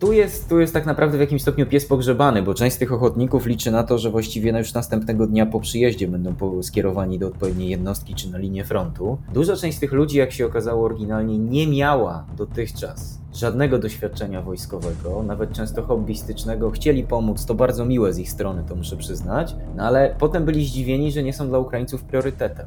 tu jest, tu jest tak naprawdę w jakimś stopniu pies pogrzebany, bo część z tych ochotników liczy na to, że właściwie już następnego dnia po przyjeździe będą skierowani do odpowiedniej jednostki czy na linię frontu. Duża część z tych ludzi, jak się okazało oryginalnie, nie miała dotychczas żadnego doświadczenia wojskowego, nawet często hobbystycznego. Chcieli pomóc, to bardzo miłe z ich strony, to muszę przyznać, no ale potem byli zdziwieni, że nie są dla Ukraińców priorytetem.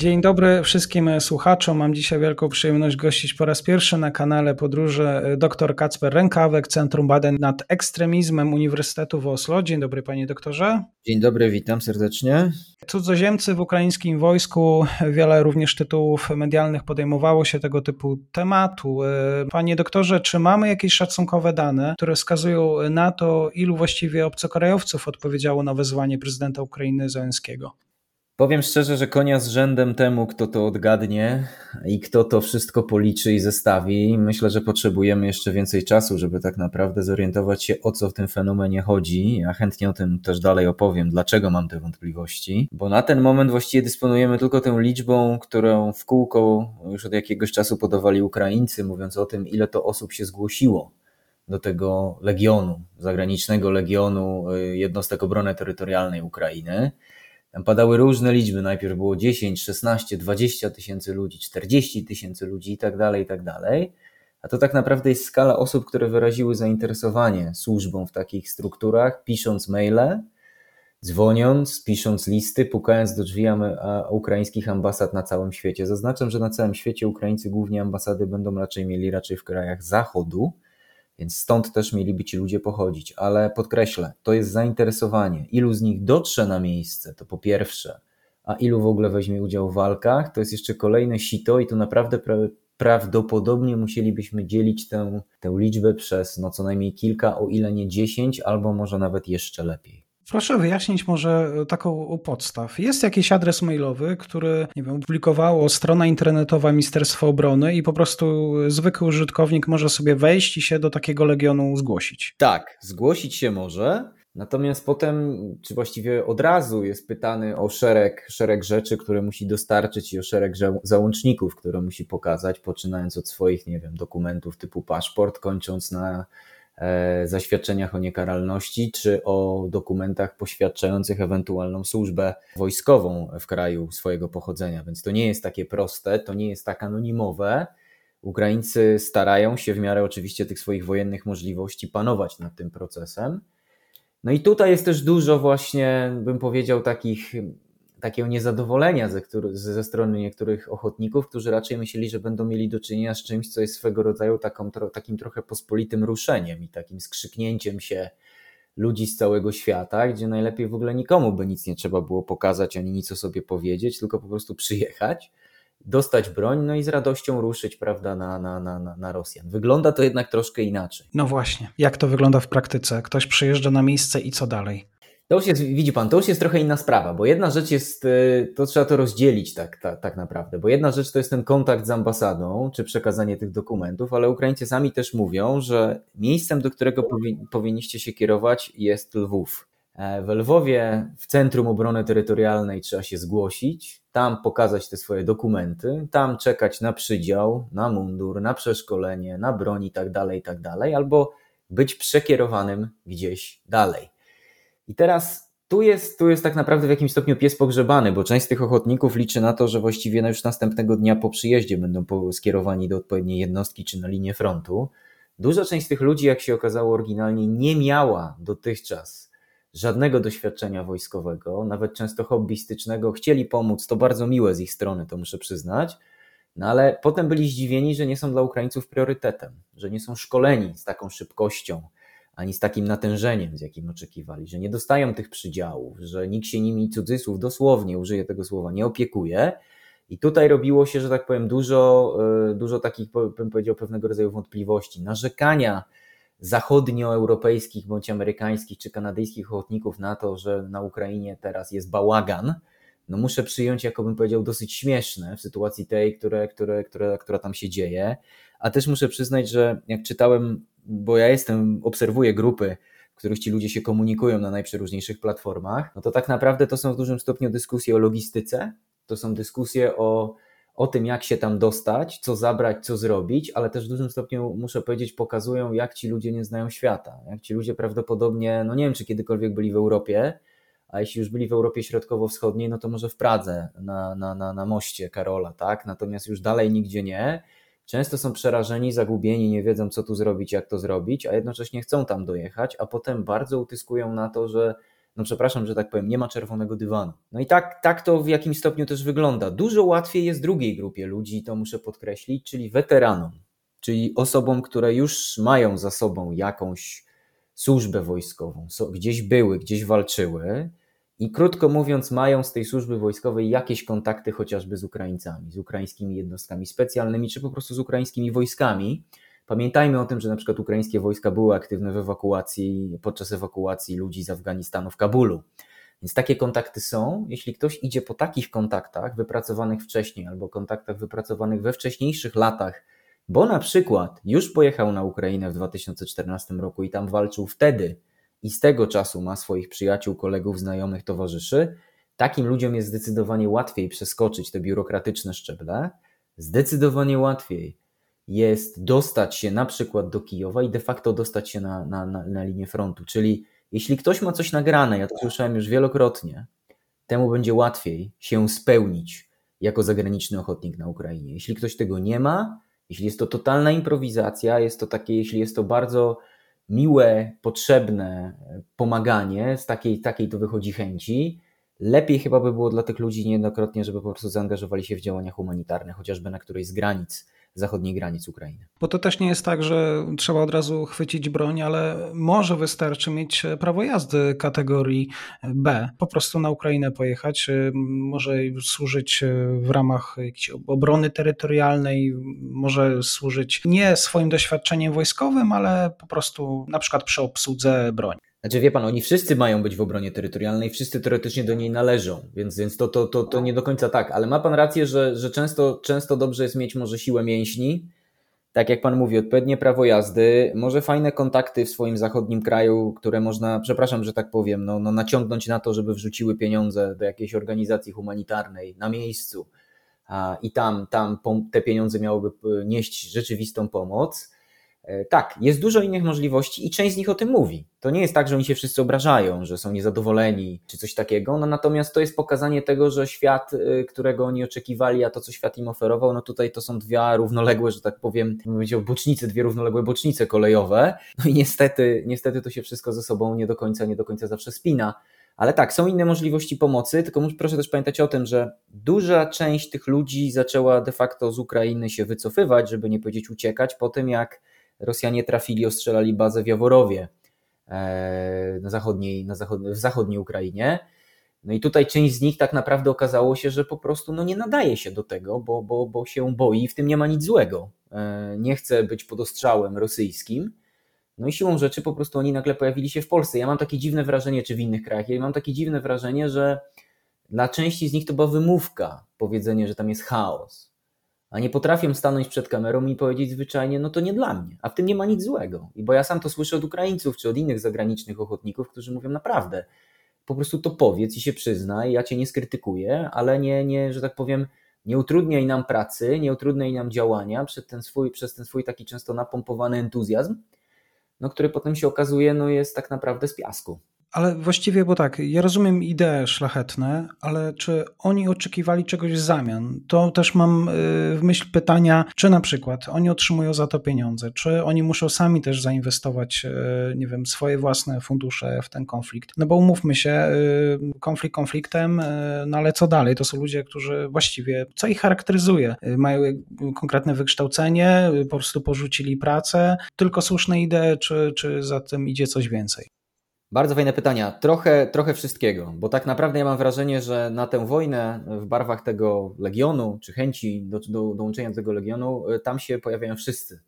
Dzień dobry wszystkim słuchaczom. Mam dzisiaj wielką przyjemność gościć po raz pierwszy na kanale Podróży dr Kacper Rękawek, Centrum Badań nad Ekstremizmem Uniwersytetu w Oslo. Dzień dobry panie doktorze. Dzień dobry, witam serdecznie. Cudzoziemcy w ukraińskim wojsku, wiele również tytułów medialnych podejmowało się tego typu tematu. Panie doktorze, czy mamy jakieś szacunkowe dane, które wskazują na to, ilu właściwie obcokrajowców odpowiedziało na wezwanie prezydenta Ukrainy Zełenskiego? Powiem szczerze, że konia z rzędem temu, kto to odgadnie i kto to wszystko policzy i zestawi. Myślę, że potrzebujemy jeszcze więcej czasu, żeby tak naprawdę zorientować się, o co w tym fenomenie chodzi. Ja chętnie o tym też dalej opowiem, dlaczego mam te wątpliwości, bo na ten moment właściwie dysponujemy tylko tą liczbą, którą w kółko już od jakiegoś czasu podawali Ukraińcy, mówiąc o tym, ile to osób się zgłosiło do tego legionu, zagranicznego legionu y, jednostek obrony terytorialnej Ukrainy. Tam padały różne liczby. Najpierw było 10, 16, 20 tysięcy ludzi, 40 tysięcy ludzi i tak dalej, i tak dalej. A to tak naprawdę jest skala osób, które wyraziły zainteresowanie służbą w takich strukturach, pisząc maile, dzwoniąc, pisząc listy, pukając do drzwi ukraińskich ambasad na całym świecie. Zaznaczam, że na całym świecie Ukraińcy głównie ambasady będą raczej mieli raczej w krajach zachodu, więc stąd też mieliby ci ludzie pochodzić. Ale podkreślę, to jest zainteresowanie. Ilu z nich dotrze na miejsce, to po pierwsze, a ilu w ogóle weźmie udział w walkach, to jest jeszcze kolejne sito i tu naprawdę pra prawdopodobnie musielibyśmy dzielić tę, tę liczbę przez no co najmniej kilka, o ile nie dziesięć, albo może nawet jeszcze lepiej. Proszę wyjaśnić może taką podstaw. Jest jakiś adres mailowy, który, nie wiem, publikowało strona internetowa Ministerstwa Obrony i po prostu zwykły użytkownik może sobie wejść i się do takiego legionu zgłosić. Tak, zgłosić się może. Natomiast potem, czy właściwie od razu jest pytany o szereg, szereg rzeczy, które musi dostarczyć i o szereg załączników, które musi pokazać, poczynając od swoich, nie wiem, dokumentów typu paszport, kończąc na E, zaświadczeniach o niekaralności, czy o dokumentach poświadczających ewentualną służbę wojskową w kraju swojego pochodzenia. Więc to nie jest takie proste, to nie jest tak anonimowe. Ukraińcy starają się w miarę oczywiście tych swoich wojennych możliwości panować nad tym procesem. No i tutaj jest też dużo właśnie, bym powiedział, takich takiego niezadowolenia ze, ze strony niektórych ochotników, którzy raczej myśleli, że będą mieli do czynienia z czymś, co jest swego rodzaju taką, takim trochę pospolitym ruszeniem i takim skrzyknięciem się ludzi z całego świata, gdzie najlepiej w ogóle nikomu by nic nie trzeba było pokazać ani nic o sobie powiedzieć, tylko po prostu przyjechać, dostać broń, no i z radością ruszyć, prawda, na, na, na, na Rosjan. Wygląda to jednak troszkę inaczej. No właśnie, jak to wygląda w praktyce? Ktoś przyjeżdża na miejsce i co dalej? To już jest, widzi pan, to już jest trochę inna sprawa, bo jedna rzecz jest, y, to trzeba to rozdzielić tak, tak, tak naprawdę, bo jedna rzecz to jest ten kontakt z ambasadą, czy przekazanie tych dokumentów, ale Ukraińcy sami też mówią, że miejscem, do którego powi powinniście się kierować jest Lwów. E, w Lwowie, w Centrum Obrony Terytorialnej trzeba się zgłosić, tam pokazać te swoje dokumenty, tam czekać na przydział, na mundur, na przeszkolenie, na broń i tak dalej, i tak dalej, albo być przekierowanym gdzieś dalej. I teraz tu jest, tu jest tak naprawdę w jakimś stopniu pies pogrzebany, bo część z tych ochotników liczy na to, że właściwie już następnego dnia po przyjeździe będą skierowani do odpowiedniej jednostki czy na linię frontu. Duża część z tych ludzi, jak się okazało oryginalnie, nie miała dotychczas żadnego doświadczenia wojskowego, nawet często hobbystycznego. Chcieli pomóc, to bardzo miłe z ich strony, to muszę przyznać. No ale potem byli zdziwieni, że nie są dla Ukraińców priorytetem, że nie są szkoleni z taką szybkością, ani z takim natężeniem, z jakim oczekiwali, że nie dostają tych przydziałów, że nikt się nimi cudzysłów, dosłownie użyję tego słowa, nie opiekuje. I tutaj robiło się, że tak powiem, dużo, e, dużo takich, bym powiedział, pewnego rodzaju wątpliwości, narzekania zachodnioeuropejskich bądź amerykańskich czy kanadyjskich ochotników na to, że na Ukrainie teraz jest bałagan, no muszę przyjąć, jako bym powiedział, dosyć śmieszne w sytuacji tej, które, które, które, która tam się dzieje. A też muszę przyznać, że jak czytałem bo ja jestem, obserwuję grupy, w których ci ludzie się komunikują na najprzeróżniejszych platformach, no to tak naprawdę to są w dużym stopniu dyskusje o logistyce, to są dyskusje o, o tym, jak się tam dostać, co zabrać, co zrobić, ale też w dużym stopniu, muszę powiedzieć, pokazują, jak ci ludzie nie znają świata. Jak ci ludzie prawdopodobnie, no nie wiem, czy kiedykolwiek byli w Europie, a jeśli już byli w Europie Środkowo-Wschodniej, no to może w Pradze na, na, na, na moście Karola, tak? Natomiast już dalej nigdzie nie. Często są przerażeni, zagubieni, nie wiedzą co tu zrobić, jak to zrobić, a jednocześnie chcą tam dojechać, a potem bardzo utyskują na to, że no przepraszam, że tak powiem, nie ma czerwonego dywanu. No i tak, tak to w jakimś stopniu też wygląda. Dużo łatwiej jest drugiej grupie ludzi, to muszę podkreślić, czyli weteranom, czyli osobom, które już mają za sobą jakąś służbę wojskową, gdzieś były, gdzieś walczyły, i krótko mówiąc, mają z tej służby wojskowej jakieś kontakty chociażby z Ukraińcami, z ukraińskimi jednostkami specjalnymi, czy po prostu z ukraińskimi wojskami. Pamiętajmy o tym, że na przykład ukraińskie wojska były aktywne w ewakuacji, podczas ewakuacji ludzi z Afganistanu w Kabulu. Więc takie kontakty są. Jeśli ktoś idzie po takich kontaktach wypracowanych wcześniej albo kontaktach wypracowanych we wcześniejszych latach, bo na przykład już pojechał na Ukrainę w 2014 roku i tam walczył wtedy, i z tego czasu ma swoich przyjaciół, kolegów, znajomych, towarzyszy, takim ludziom jest zdecydowanie łatwiej przeskoczyć te biurokratyczne szczeble, zdecydowanie łatwiej jest dostać się na przykład do Kijowa i de facto dostać się na, na, na, na linię frontu. Czyli jeśli ktoś ma coś nagrane, ja to słyszałem już wielokrotnie, temu będzie łatwiej się spełnić jako zagraniczny ochotnik na Ukrainie. Jeśli ktoś tego nie ma, jeśli jest to totalna improwizacja, jest to takie, jeśli jest to bardzo miłe, potrzebne pomaganie, z takiej, takiej to wychodzi chęci, lepiej chyba by było dla tych ludzi niejednokrotnie, żeby po prostu zaangażowali się w działania humanitarne, chociażby na którejś z granic zachodniej granic Ukrainy. Bo to też nie jest tak, że trzeba od razu chwycić broń, ale może wystarczy mieć prawo jazdy kategorii B. Po prostu na Ukrainę pojechać, y, może służyć y, w ramach jakiejś obrony terytorialnej, może służyć nie swoim doświadczeniem wojskowym, ale po prostu na przykład przy obsłudze broni. Znaczy wie pan, oni wszyscy mają być w obronie terytorialnej, wszyscy teoretycznie do niej należą, więc, więc to, to, to, to nie do końca tak, ale ma pan rację, że, że często, często dobrze jest mieć może siłę mięśni, tak jak pan mówi, odpowiednie prawo jazdy, może fajne kontakty w swoim zachodnim kraju, które można, przepraszam, że tak powiem, no, no naciągnąć na to, żeby wrzuciły pieniądze do jakiejś organizacji humanitarnej na miejscu i tam, tam te pieniądze miałyby e, nieść rzeczywistą pomoc tak, jest dużo innych możliwości i część z nich o tym mówi. To nie jest tak, że oni się wszyscy obrażają, że są niezadowoleni czy coś takiego, no natomiast to jest pokazanie tego, że świat, e, którego oni oczekiwali, a to, co świat im oferował, no tutaj to są dwie równoległe, że tak powiem, powiedział bocznice, dwie równoległe bocznice kolejowe, no i niestety, niestety to się wszystko ze sobą nie do końca, nie do końca zawsze spina. Ale tak, są inne możliwości pomocy, tylko proszę też pamiętać o tym, że duża część tych ludzi zaczęła de facto z Ukrainy się wycofywać, żeby nie powiedzieć uciekać, po tym jak Rosjanie trafili, ostrzelali bazę w Jaworowie e, na zachodniej, na zachod w zachodniej Ukrainie. No i tutaj część z nich tak naprawdę okazało się, że po prostu no nie nadaje się do tego, bo, bo, bo się boi, w tym nie ma nic złego. E, nie chce być pod ostrzałem rosyjskim. No i siłą rzeczy po prostu oni nagle pojawili się w Polsce. Ja mam takie dziwne wrażenie, czy w innych krajach, ja mam takie dziwne wrażenie, że dla części z nich to była wymówka, powiedzenie, że tam jest chaos a nie potrafią stanąć przed kamerą i powiedzieć zwyczajnie, no to nie dla mnie, a w tym nie ma nic złego. I bo ja sam to słyszę od Ukraińców czy od innych zagranicznych ochotników, którzy mówią naprawdę, po prostu to powiedz i się przyznaj, ja cię nie skrytykuję, ale nie, nie że tak powiem, nie utrudniaj nam pracy, nie utrudniaj nam działania przez ten swój, przez ten swój taki często napompowany entuzjazm, no, który potem się okazuje, no jest tak naprawdę z piasku. Ale właściwie, bo tak, ja rozumiem idee szlachetne, ale czy oni oczekiwali czegoś w zamian? To też mam y, w myśl pytania, czy na przykład oni otrzymują za to pieniądze, czy oni muszą sami też zainwestować, y, nie wiem, swoje własne fundusze w ten konflikt? No bo umówmy się, y, konflikt konfliktem, no ale co dalej? To są ludzie, którzy właściwie, co ich charakteryzuje? Mają konkretne wykształcenie, po prostu porzucili pracę, tylko słuszne idee, czy, czy za tym idzie coś więcej? Bardzo fajne pytania. Trochę, trochę wszystkiego, bo tak naprawdę ja mam wrażenie, że na tę wojnę w barwach tego legionu, czy chęci do, do dołączenia do tego legionu, y, tam się pojawiają wszyscy.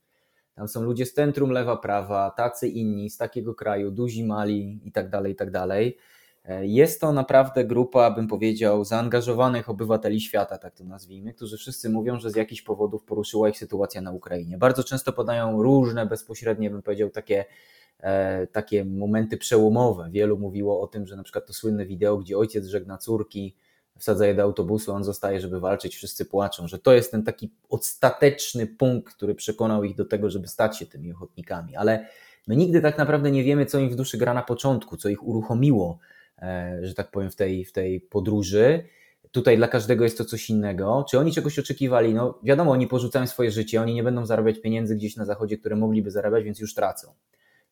Tam są ludzie z centrum, lewa, prawa, tacy inni, z takiego kraju, duzi, mali i tak dalej, i tak dalej. E, jest to naprawdę grupa, bym powiedział, zaangażowanych obywateli świata, tak to nazwijmy, którzy wszyscy mówią, że z jakichś powodów poruszyła ich sytuacja na Ukrainie. Bardzo często podają różne, bezpośrednie, bym powiedział, takie takie momenty przełomowe. Wielu mówiło o tym, że na przykład to słynne wideo, gdzie ojciec żegna córki, wsadza je do autobusu, on zostaje, żeby walczyć, wszyscy płaczą, że to jest ten taki ostateczny punkt, który przekonał ich do tego, żeby stać się tymi ochotnikami. Ale my nigdy tak naprawdę nie wiemy, co im w duszy gra na początku, co ich uruchomiło, e, że tak powiem, w tej, w tej podróży. Tutaj dla każdego jest to coś innego. Czy oni czegoś oczekiwali? No wiadomo, oni porzucają swoje życie, oni nie będą zarabiać pieniędzy gdzieś na zachodzie, które mogliby zarabiać, więc już tracą.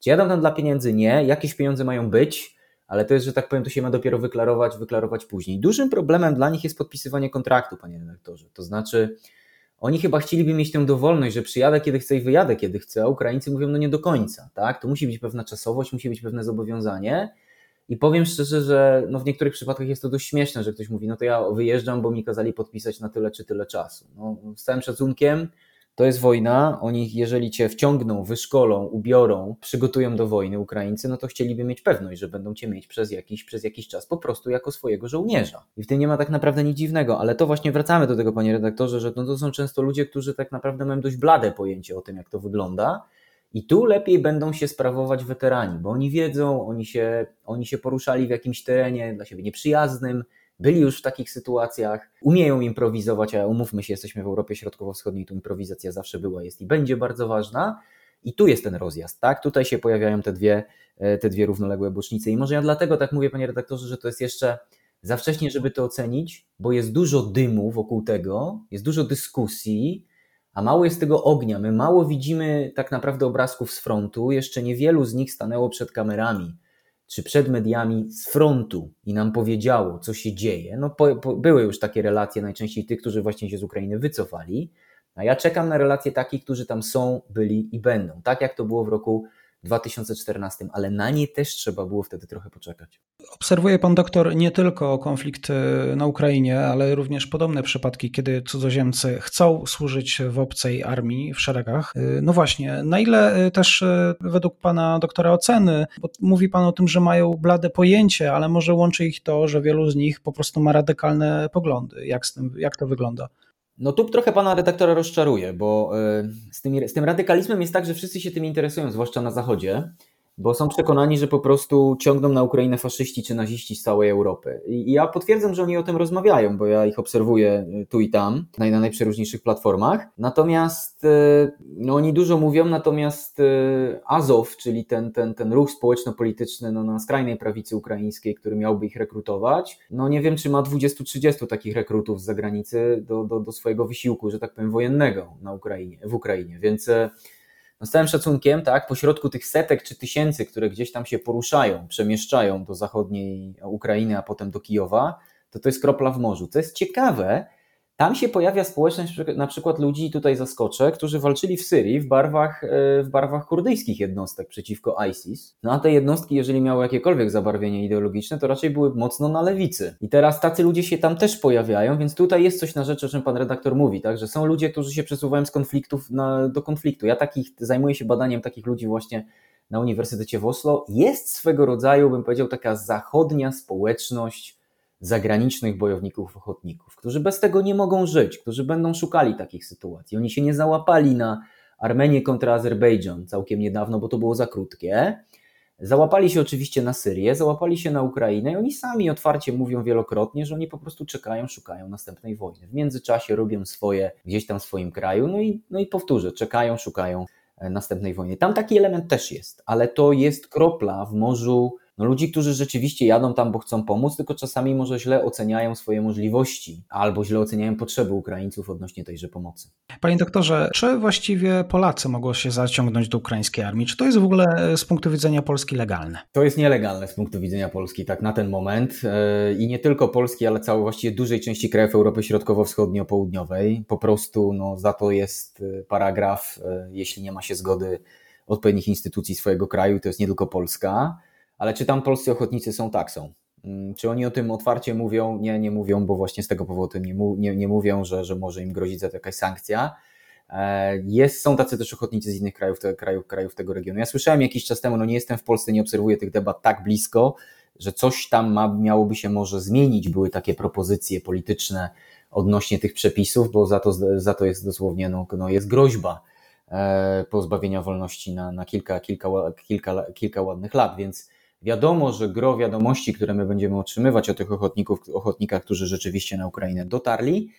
Czy jadą tam dla pieniędzy? Nie. Jakieś pieniądze mają być, ale to jest, że tak powiem, to się ma dopiero wyklarować, wyklarować później. Dużym problemem dla nich jest podpisywanie kontraktu, panie redaktorze. To znaczy, oni chyba chcieliby mieć tę dowolność, że przyjadę kiedy chcę i wyjadę kiedy chcę, a Ukraińcy mówią, no nie do końca, tak? To musi być pewna czasowość, musi być pewne zobowiązanie. I powiem szczerze, że no w niektórych przypadkach jest to dość śmieszne, że ktoś mówi, no to ja wyjeżdżam, bo mi kazali podpisać na tyle czy tyle czasu. No, z całym szacunkiem, to jest wojna. Oni, jeżeli cię wciągną, wyszkolą, ubiorą, przygotują do wojny Ukraińcy, no to chcieliby mieć pewność, że będą cię mieć przez jakiś, przez jakiś czas po prostu jako swojego żołnierza. I w tym nie ma tak naprawdę nic dziwnego, ale to właśnie wracamy do tego, panie redaktorze, że no to są często ludzie, którzy tak naprawdę mają dość blade pojęcie o tym, jak to wygląda. I tu lepiej będą się sprawować weterani, bo oni wiedzą, oni się, oni się poruszali w jakimś terenie dla siebie nieprzyjaznym, byli już w takich sytuacjach, umieją improwizować, a umówmy się, jesteśmy w Europie Środkowo-Wschodniej, tu improwizacja zawsze była, jest i będzie bardzo ważna. I tu jest ten rozjazd, tak? Tutaj się pojawiają te dwie, e, te dwie równoległe bocznice. I może ja dlatego tak mówię, panie redaktorze, że to jest jeszcze za wcześnie, żeby to ocenić, bo jest dużo dymu wokół tego, jest dużo dyskusji, a mało jest tego ognia. My mało widzimy tak naprawdę obrazków z frontu. Jeszcze niewielu z nich stanęło przed kamerami czy przed mediami z frontu i nam powiedziało, co się dzieje. No, po, po, były już takie relacje, najczęściej tych, którzy właśnie się z Ukrainy wycofali. A ja czekam na relacje takich, którzy tam są, byli i będą. Tak jak to było w roku 2014, ale na nie też trzeba było wtedy trochę poczekać. Obserwuje pan doktor nie tylko konflikt e, na Ukrainie, ale również podobne przypadki, kiedy cudzoziemcy chcą służyć w obcej armii, w szeregach. E, no właśnie, na ile e, też według pana doktora oceny, bo mówi pan o tym, że mają blade pojęcie, ale może łączy ich to, że wielu z nich po prostu ma radykalne poglądy. Jak, z tym, jak to wygląda? No tu trochę pana redaktora rozczaruje, bo y, z tym, z tym radykalizmem jest tak, że wszyscy się tym interesują, zwłaszcza na Zachodzie bo są przekonani, że po prostu ciągną na Ukrainę faszyści czy naziści z całej Europy. I ja potwierdzam, że oni o tym rozmawiają, bo ja ich obserwuję y, tu i tam, na najprzeróżniejszych platformach. Natomiast y, no, oni dużo mówią, natomiast y, Azow, czyli ten, ten, ten ruch społeczno-polityczny no, na skrajnej prawicy ukraińskiej, który miałby ich rekrutować, no nie wiem, czy ma 20-30 takich rekrutów z zagranicy do, do, do swojego wysiłku, że tak powiem, wojennego na Ukrainie, w Ukrainie. Więc no z całym szacunkiem, tak, pośrodku tych setek czy tysięcy, które gdzieś tam się poruszają, przemieszczają do zachodniej Ukrainy, a potem do Kijowa, to to jest kropla w morzu. Co jest ciekawe, tam się pojawia społeczność na przykład ludzi, tutaj zaskoczę, którzy walczyli w Syrii w barwach, e, w barwach kurdyjskich jednostek przeciwko ISIS. No a te jednostki, jeżeli miały jakiekolwiek zabarwienie ideologiczne, to raczej były mocno na lewicy. I teraz tacy ludzie się tam też pojawiają, więc tutaj jest coś na rzecz, o czym pan redaktor mówi, tak? że są ludzie, którzy się przesuwają z konfliktów na, do konfliktu. Ja takich, zajmuję się badaniem takich ludzi właśnie na Uniwersytecie w Oslo. Jest swego rodzaju, bym powiedział, taka zachodnia społeczność, zagranicznych bojowników ochotników, którzy bez tego nie mogą żyć, którzy będą szukali takich sytuacji. Oni się nie załapali na Armenię kontra Azerbejdżan całkiem niedawno, bo to było za krótkie. Załapali się oczywiście na Syrię, załapali się na Ukrainę i oni sami otwarcie mówią wielokrotnie, że oni po prostu czekają, szukają następnej wojny. W międzyczasie robią swoje gdzieś tam w swoim kraju, no i, no i powtórzę, czekają, szukają e, następnej wojny. Tam taki element też jest, ale to jest kropla w morzu no ludzi, którzy rzeczywiście jadą tam, bo chcą pomóc, tylko czasami może źle oceniają swoje możliwości albo źle oceniają potrzeby Ukraińców odnośnie tejże pomocy. Panie doktorze, czy właściwie Polacy mogą się zaciągnąć do ukraińskiej armii? Czy to jest w ogóle e, z punktu widzenia Polski legalne? To jest nielegalne z punktu widzenia Polski, tak na ten moment. E, I nie tylko Polski, ale całej właściwie dużej części krajów Europy Środkowo-Wschodnio-Południowej. Po prostu no, za to jest e, paragraf, jeśli nie ma się zgody odpowiednich instytucji swojego kraju, to jest nie tylko Polska. Ale czy tam polscy ochotnicy są? Tak, są. Mm, czy oni o tym otwarcie mówią? Nie, nie mówią, bo właśnie z tego powodu nie, nie, nie mówią, że, że może im grozić za to jakaś sankcja. E, jest, są tacy też ochotnicy z innych krajów, te, krajów, krajów tego regionu. Ja słyszałem jakiś czas temu, no nie jestem w Polsce, nie obserwuję tych debat tak blisko, że coś tam ma, miałoby się może zmienić. Były takie propozycje polityczne odnośnie tych przepisów, bo za to, za to jest dosłownie, no, no jest groźba pozbawienia wolności na, na kilka, kilka, kilka, kilka ładnych lat, więc wiadomo, że gro wiadomości, które my będziemy otrzymywać o tych ochotników, ochotnikach, którzy rzeczywiście na Ukrainę dotarli,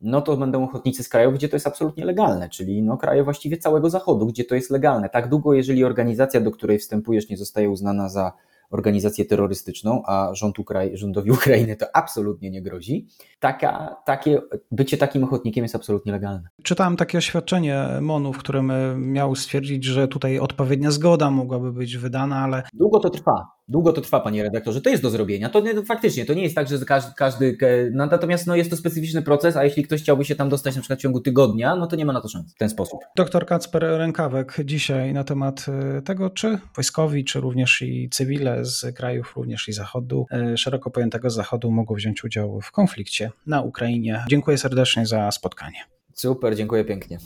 no to będą ochotnicy z krajów, gdzie to jest absolutnie legalne, czyli no kraje właściwie całego Zachodu, gdzie to jest legalne. Tak długo, jeżeli organizacja, do której wstępujesz, nie zostaje uznana za organizację terrorystyczną, a rząd Ukrai rządowi Ukrainy to absolutnie nie grozi, taka, takie, bycie takim ochotnikiem jest absolutnie legalne. Czytałem takie oświadczenie MONU, w którym miał stwierdzić, że tutaj odpowiednia zgoda mogłaby być wydana, ale... Długo to trwa. Długo to trwa, panie redaktorze, to jest do zrobienia. To nie, faktycznie, to nie jest tak, że każdy, każdy no, natomiast no, jest to specyficzny proces, a jeśli ktoś chciałby się tam dostać na przykład w ciągu tygodnia, no to nie ma na to szans w ten sposób. Doktor Kacper Rękawek dzisiaj na temat e, tego, czy wojskowi, czy również i cywile z krajów również i zachodu, e, szeroko pojętego zachodu mogą wziąć udział w konflikcie na Ukrainie. Dziękuję serdecznie za spotkanie. Super, dziękuję pięknie.